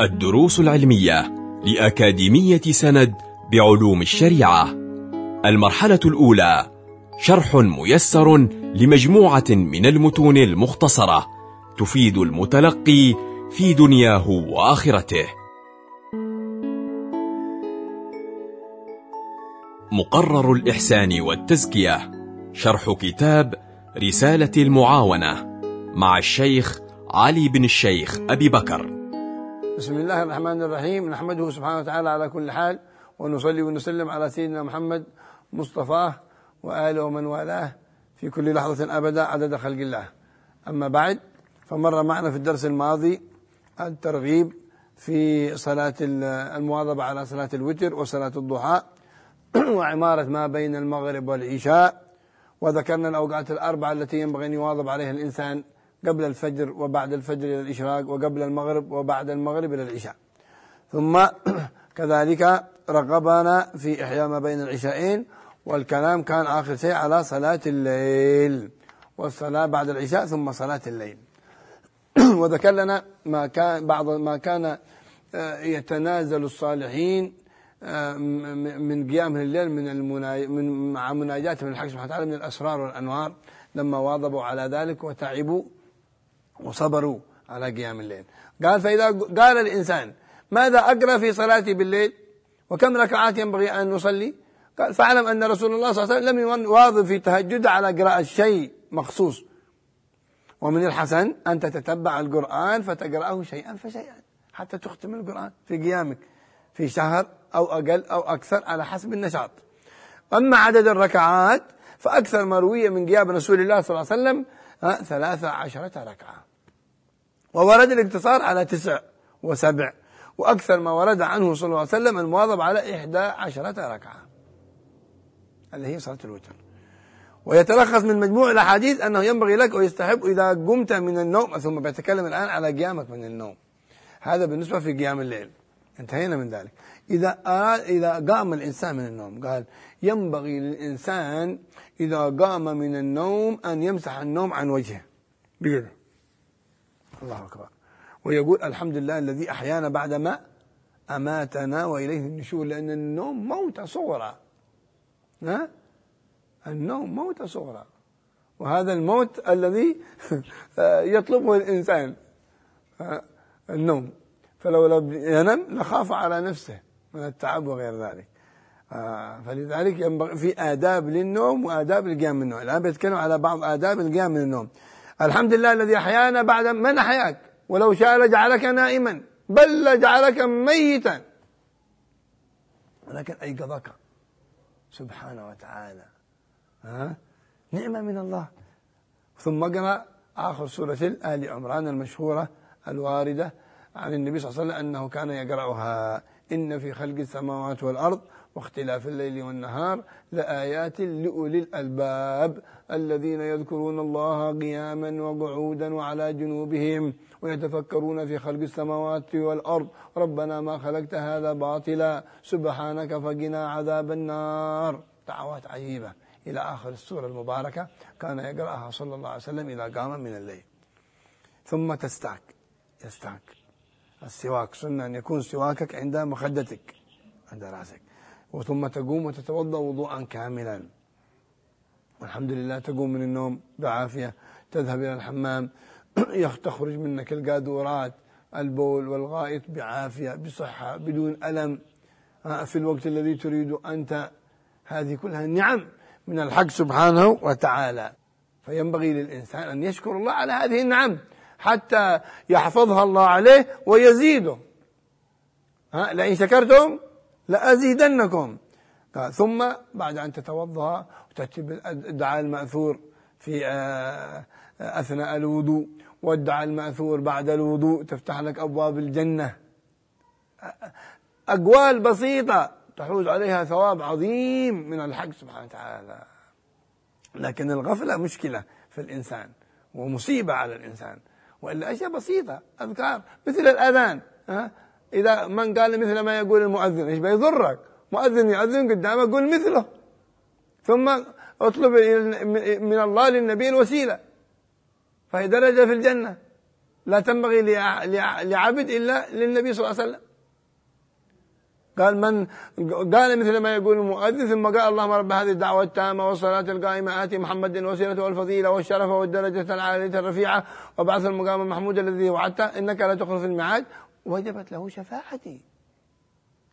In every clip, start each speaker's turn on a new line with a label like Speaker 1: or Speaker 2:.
Speaker 1: الدروس العلمية لأكاديمية سند بعلوم الشريعة. المرحلة الأولى شرح ميسر لمجموعة من المتون المختصرة تفيد المتلقي في دنياه وآخرته. مقرر الإحسان والتزكية شرح كتاب رسالة المعاونة مع الشيخ علي بن الشيخ أبي بكر.
Speaker 2: بسم الله الرحمن الرحيم نحمده سبحانه وتعالى على كل حال ونصلي ونسلم على سيدنا محمد مصطفاه وآله ومن والاه في كل لحظة أبدا عدد خلق الله أما بعد فمر معنا في الدرس الماضي الترغيب في صلاة المواظبة على صلاة الوتر وصلاة الضحى وعمارة ما بين المغرب والعشاء وذكرنا الأوقات الأربعة التي ينبغي أن يواظب عليها الإنسان قبل الفجر وبعد الفجر إلى الإشراق وقبل المغرب وبعد المغرب إلى العشاء. ثم كذلك رغبنا في إحياء ما بين العشاءين والكلام كان آخر شيء على صلاة الليل. والصلاة بعد العشاء ثم صلاة الليل. وذكر لنا ما كان بعض ما كان يتنازل الصالحين من قيام الليل من من مع مناجاتهم الحق سبحانه وتعالى من الأسرار والأنوار لما واظبوا على ذلك وتعبوا وصبروا على قيام الليل. قال فإذا قال الإنسان ماذا أقرأ في صلاتي بالليل؟ وكم ركعات ينبغي أن نصلي قال فاعلم أن رسول الله صلى الله عليه وسلم لم يواظب في تهجد على قراءة شيء مخصوص. ومن الحسن أن تتتبع القرآن فتقرأه شيئا فشيئا حتى تختم القرآن في قيامك في شهر أو أقل أو أكثر على حسب النشاط. أما عدد الركعات فأكثر مروية من قيام رسول الله صلى الله عليه وسلم ثلاثة عشرة ركعة. وورد الاقتصار على تسع وسبع وأكثر ما ورد عنه صلى الله عليه وسلم المواظب على إحدى عشرة ركعة. اللي هي صلاة الوتر. ويتلخص من مجموع الأحاديث أنه ينبغي لك ويستحب إذا قمت من النوم ثم بيتكلم الآن على قيامك من النوم. هذا بالنسبة في قيام الليل. انتهينا من ذلك. إذا قال إذا قام الإنسان من النوم قال ينبغي للإنسان إذا قام من النوم أن يمسح النوم عن وجهه. بيده الله أكبر. ويقول الحمد لله الذي أحيانا بعدما أماتنا وإليه النشور لأن النوم موت صغرى ها؟ النوم موت صغرى وهذا الموت الذي يطلبه الإنسان النوم. فلو لم ينم لخاف على نفسه من التعب وغير ذلك. آه فلذلك ينبغي في آداب للنوم وآداب القيام من النوم. الآن بيتكلم على بعض آداب القيام من النوم. الحمد لله الذي أحيانا بعد من أحياك ولو شاء لجعلك نائما بل لجعلك ميتا. ولكن أيقظك. سبحانه وتعالى. ها؟ نعمة من الله. ثم قرأ آخر سورة آل عمران المشهورة الواردة عن النبي صلى الله عليه وسلم أنه كان يقرأها. إن في خلق السماوات والأرض واختلاف الليل والنهار لآيات لأولي الألباب الذين يذكرون الله قياما وقعودا وعلى جنوبهم ويتفكرون في خلق السماوات والأرض. ربنا ما خلقت هذا باطلا سبحانك فقنا عذاب النار. دعوات عجيبة. إلى آخر السورة المباركة كان يقرأها صلى الله عليه وسلم إذا قام من الليل. ثم تستاك يستاك السواك سنة أن يكون سواكك عند مخدتك عند رأسك. وثم تقوم وتتوضأ وضوءا كاملا. والحمد لله تقوم من النوم بعافية تذهب إلى الحمام تخرج منك القادورات البول والغائط بعافية بصحة بدون ألم. في الوقت الذي تريد أنت هذه كلها نعم من الحق سبحانه وتعالى. فينبغي للإنسان أن يشكر الله على هذه النعم حتى يحفظها الله عليه ويزيده. ها لئن شكرتم لأزيدنكم. قال ثم بعد أن تتوضأ وتكتب الدعاء المأثور في أثناء الوضوء والدعاء المأثور بعد الوضوء تفتح لك أبواب الجنة. أقوال بسيطة تحوز عليها ثواب عظيم من الحق سبحانه وتعالى. لكن الغفلة مشكلة في الإنسان ومصيبة على الإنسان. وإلا أشياء بسيطة أذكار مثل الأذان إذا من قال مثل ما يقول المؤذن إيش بيضرك؟ مؤذن يؤذن قدامك قل مثله. ثم أطلب من الله للنبي الوسيلة. فهي درجة في الجنة. لا تنبغي لعبد إلا للنبي صلى الله عليه وسلم. قال من قال مثل ما يقول المؤذن ثم قال اللهم رب هذه الدعوة التامة والصلاة القائمة آتي محمد الوسيلة والفضيلة والشرف والدرجة العالية الرفيعة وبعث المقام المحمود الذي وعدته إنك لا تخلف الميعاد. وجبت له شفاعتي.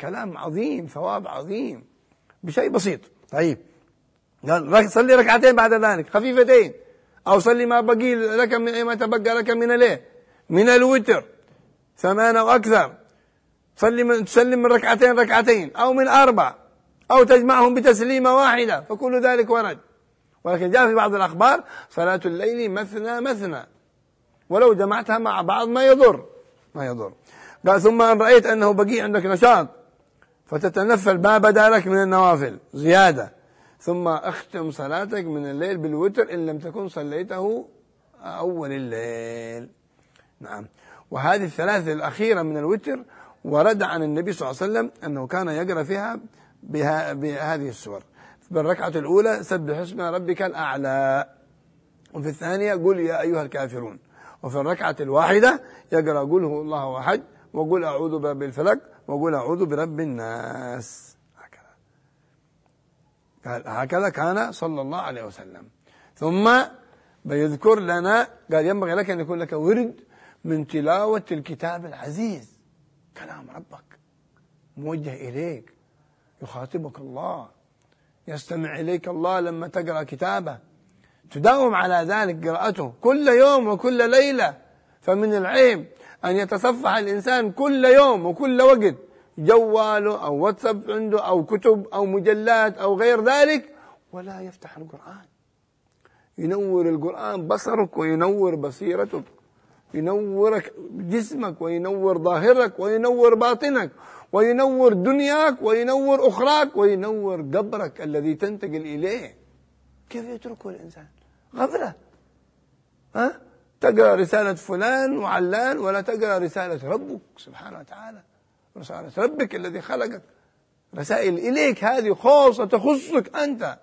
Speaker 2: كلام عظيم ثواب عظيم. بشيء بسيط. طيب. صلي ركعتين بعد ذلك خفيفتين. أو صلي ما بقي لك من ما تبقى لك من الإيه؟ من الوتر. ثمان أو أكثر. صلي من تسلم من ركعتين ركعتين. أو من أربع. أو تجمعهم بتسليمة واحدة. فكل ذلك ورد. ولكن جاء في بعض الأخبار صلاة الليل مثنى مثنى. ولو جمعتها مع بعض ما يضر. ما يضر. قال ثم أن رأيت أنه بقي عندك نشاط فتتنفل ما بدا لك من النوافل زيادة. ثم اختم صلاتك من الليل بالوتر إن لم تكن صليته أول الليل. نعم. وهذه الثلاثة الأخيرة من الوتر ورد عن النبي صلى الله عليه وسلم أنه كان يقرأ فيها بها بهذه السور. بالركعة الأولى سبح اسم ربك الأعلى. وفي الثانية قل يا أيها الكافرون. وفي الركعة الواحدة يقرأ قل هو الله أحد. وقل أعوذ برب الفلك وقل أعوذ برب الناس. هكذا. قال هكذا كان صلى الله عليه وسلم. ثم بيذكر لنا قال ينبغي لك أن يكون لك ورد من تلاوة الكتاب العزيز. كلام ربك موجه إليك يخاطبك الله يستمع إليك الله لما تقرأ كتابه. تداوم على ذلك قراءته كل يوم وكل ليلة. فمن العيب أن يتصفح الإنسان كل يوم وكل وقت جواله أو واتساب عنده أو كتب أو مجلات أو غير ذلك ولا يفتح القرآن. ينور القرآن بصرك وينور بصيرتك ينورك جسمك وينور ظاهرك وينور باطنك وينور دنياك وينور أخراك وينور قبرك الذي تنتقل إليه. كيف يتركه الإنسان؟ غفلة. ها؟ تقرأ رسالة فلان وعلان ولا تقرأ رسالة ربك سبحانه وتعالى. رسالة ربك الذي خلقك. رسائل إليك هذه خاصة تخصك أنت.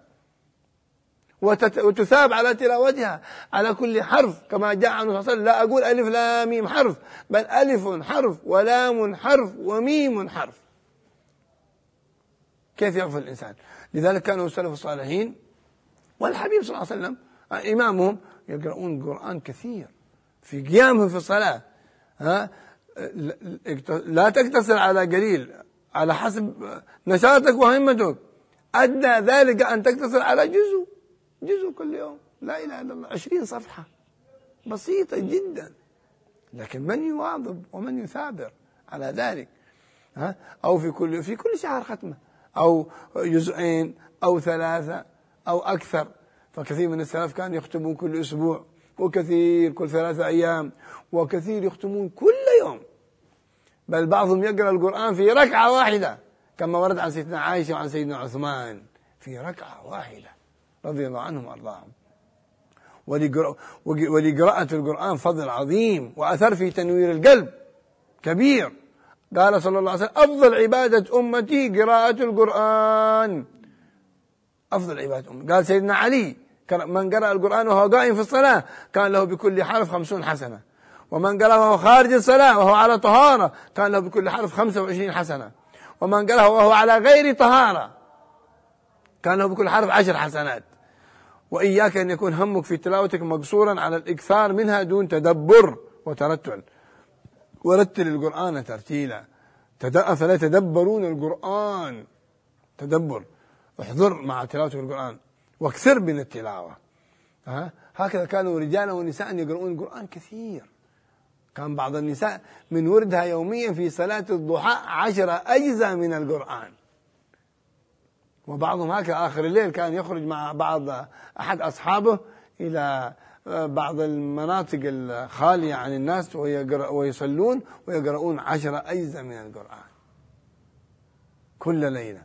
Speaker 2: وتثاب على تلاوتها على كل حرف كما جاء عنه صلى الله عليه وسلم لا أقول ألف لا ميم حرف بل ألف حرف ولام حرف وميم حرف. كيف يغفل الإنسان؟ لذلك كانوا السلف الصالحين والحبيب صلى الله عليه وسلم إمامهم يقرؤون القرآن كثير في قيامهم في الصلاة ها؟ لا تقتصر على قليل على حسب نشاطك وهمتك. أدنى ذلك أن تقتصر على جزء جزء كل يوم. لا إله إلا الله. عشرين صفحة. بسيطة جدا. لكن من يواظب ومن يثابر على ذلك؟ ها؟ أو في كل في كل شهر ختمة. أو جزئين أو ثلاثة أو أكثر. فكثير من السلف كانوا يختمون كل أسبوع وكثير كل ثلاثة أيام وكثير يختمون كل يوم بل بعضهم يقرأ القرآن في ركعة واحدة كما ورد عن سيدنا عائشة وعن سيدنا عثمان في ركعة واحدة رضي الله عنهم وأرضاهم ولقراءة القرآن فضل عظيم وأثر في تنوير القلب كبير قال صلى الله عليه وسلم أفضل عبادة أمتي قراءة القرآن أفضل عبادة أمتي قال سيدنا علي من قرأ القرآن وهو قائم في الصلاة كان له بكل حرف خمسون حسنة ومن قرأ وهو خارج الصلاة وهو على طهارة كان له بكل حرف خمسة وعشرين حسنة ومن قرأ وهو على غير طهارة كان له بكل حرف عشر حسنات وإياك أن يكون همك في تلاوتك مقصورا على الإكثار منها دون تدبر وترتل ورتل القرآن ترتيلا أفلا يتدبرون القرآن تدبر احضر مع تلاوة القرآن وأكثر من التلاوة. ها؟ هكذا كانوا رجالا ونساء يقرؤون القرآن كثير. كان بعض النساء من وردها يوميا في صلاة الضحى عشر أجزاء من القرآن. وبعضهم هكذا آخر الليل كان يخرج مع بعض أحد أصحابه إلى بعض المناطق الخالية عن الناس ويصلون ويقرؤون عشر أجزاء من القرآن. كل ليلة.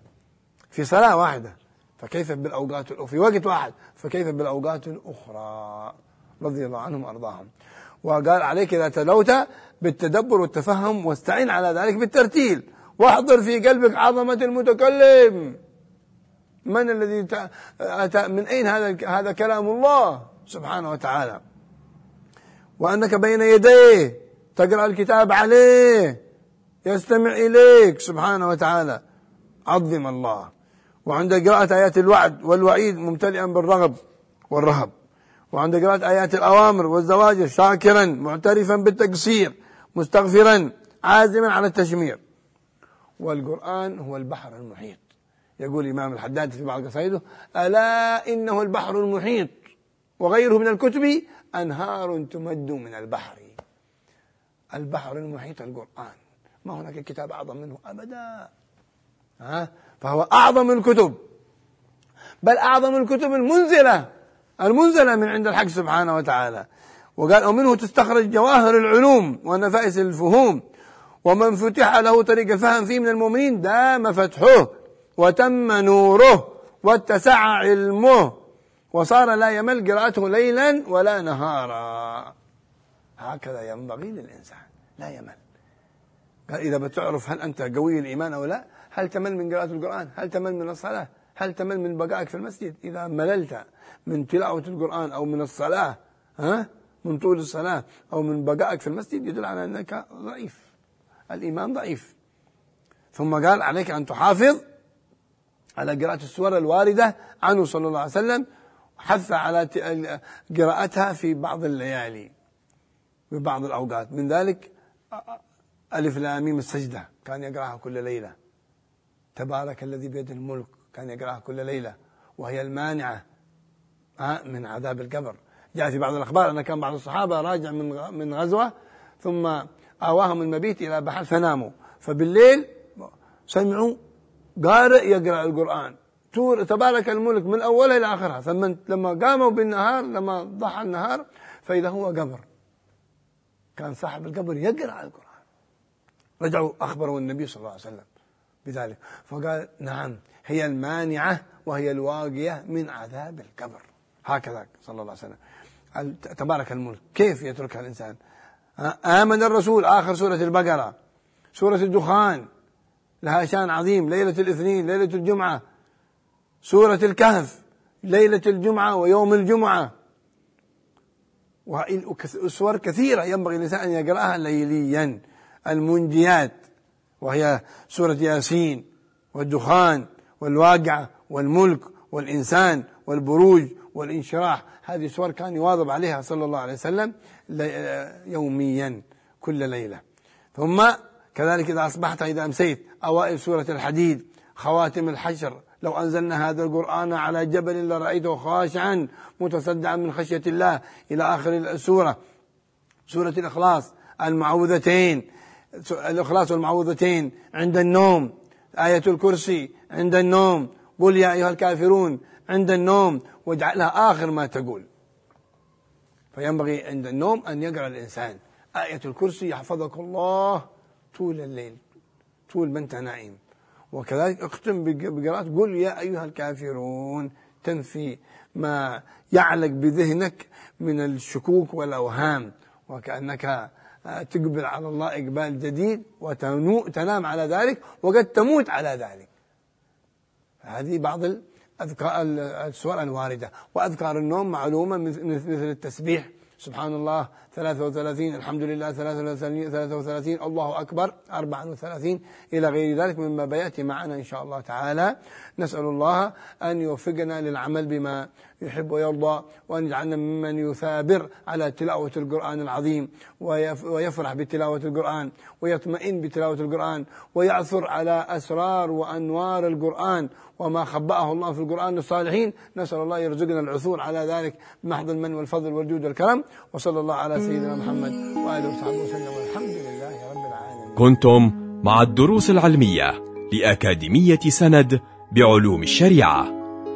Speaker 2: في صلاة واحدة. فكيف بالأوقات في وقت واحد فكيف بالأوقات الأخرى؟ رضي الله عنهم وأرضاهم. وقال عليك إذا تلوت بالتدبر والتفهم واستعين على ذلك بالترتيل. واحضر في قلبك عظمة المتكلم. من الذي أتى من أين هذا هذا كلام الله سبحانه وتعالى؟ وأنك بين يديه تقرأ الكتاب عليه يستمع إليك سبحانه وتعالى. عظم الله. وعند قراءة آيات الوعد والوعيد ممتلئا بالرغب والرهب. وعند قراءة آيات الأوامر والزواجر شاكرا معترفا بالتقصير مستغفرا عازما على التشمير. والقرآن هو البحر المحيط. يقول الإمام الحداد في بعض قصائده ألا إنه البحر المحيط؟ وغيره من الكتب أنهار تمد من البحر. البحر المحيط القرآن. ما هناك كتاب أعظم منه أبدا. ها؟ فهو أعظم الكتب. بل أعظم الكتب المنزلة. المنزلة من عند الحق سبحانه وتعالى. وقال ومنه تستخرج جواهر العلوم ونفائس الفهوم. ومن فتح له طريق الفهم فيه من المؤمنين دام فتحه وتم نوره واتسع علمه. وصار لا يمل قراءته ليلا ولا نهارا. هكذا ينبغي للإنسان. لا يمل. قال إذا بتعرف هل أنت قوي الإيمان أو لا هل تمل من قراءة القرآن؟ هل تمل من الصلاة؟ هل تمل من بقائك في المسجد؟ إذا مللت من تلاوة القرآن أو من الصلاة ها؟ من طول الصلاة أو من بقائك في المسجد يدل على أنك ضعيف. الإيمان ضعيف. ثم قال عليك أن تحافظ على قراءة السور الواردة عنه صلى الله عليه وسلم حث على قراءتها في بعض الليالي في بعض الأوقات. من ذلك ألف لاميم السجدة كان يقرأها كل ليلة. تبارك الذي بيده الملك كان يقرأها كل ليلة وهي المانعة من عذاب القبر. جاء في بعض الأخبار أن كان بعض الصحابة راجع من من غزوة ثم آواهم المبيت إلى بحر فناموا. فبالليل سمعوا قارئ يقرأ القرآن. تبارك الملك من أولها إلى آخرها. ثم لما قاموا بالنهار لما ضحى النهار فإذا هو قبر. كان صاحب القبر يقرأ القرآن. رجعوا أخبروا النبي صلى الله عليه وسلم. بذلك. فقال نعم هي المانعة وهي الواقية من عذاب القبر. هكذا صلى الله عليه وسلم. تبارك الملك. كيف يتركها الإنسان؟ آمن الرسول. آخر سورة البقرة. سورة الدخان. لها شأن عظيم. ليلة الاثنين ليلة الجمعة. سورة الكهف. ليلة الجمعة ويوم الجمعة. وسور كثيرة ينبغي الإنسان أن يقرأها ليليا. المنجيات. وهي سورة ياسين والدخان والواقعة والملك والإنسان والبروج والانشراح. هذه سور كان يواظب عليها صلى الله عليه وسلم يوميا كل ليلة. ثم كذلك إذا أصبحت إذا أمسيت أوائل سورة الحديد خواتم الحشر لو أنزلنا هذا القرآن على جبل لرأيته خاشعا متصدعا من خشية الله إلى آخر السورة. سورة الإخلاص المعوذتين الإخلاص والمعوذتين عند النوم آية الكرسي عند النوم قل يا أيها الكافرون عند النوم واجعلها آخر ما تقول. فينبغي عند النوم أن يقرأ الإنسان. آية الكرسي يحفظك الله طول الليل طول ما أنت نائم. وكذلك اختم بقراءة قل يا أيها الكافرون تنفي ما يعلق بذهنك من الشكوك والأوهام وكأنك تقبل على الله إقبال جديد وتنام على ذلك وقد تموت على ذلك. هذه بعض الأذكار السور الواردة. وأذكار النوم معلومة مثل التسبيح. سبحان الله 33 الحمد لله 33 33 الله أكبر 34 إلى غير ذلك مما بيأتي معنا إن شاء الله تعالى. نسأل الله أن يوفقنا للعمل بما يحب ويرضى وأن يجعلنا ممن يثابر على تلاوة القرآن العظيم ويفرح بتلاوة القرآن ويطمئن بتلاوة القرآن ويعثر على أسرار وأنوار القرآن. وما خبأه الله في القرآن للصالحين نسأل الله يرزقنا العثور على ذلك بمحض المن والفضل والجود والكرم. وصلى الله على سيدنا محمد وآله وصحبه وسلم والحمد لله رب العالمين.
Speaker 1: كنتم مع الدروس العلمية لأكاديمية سند بعلوم الشريعة.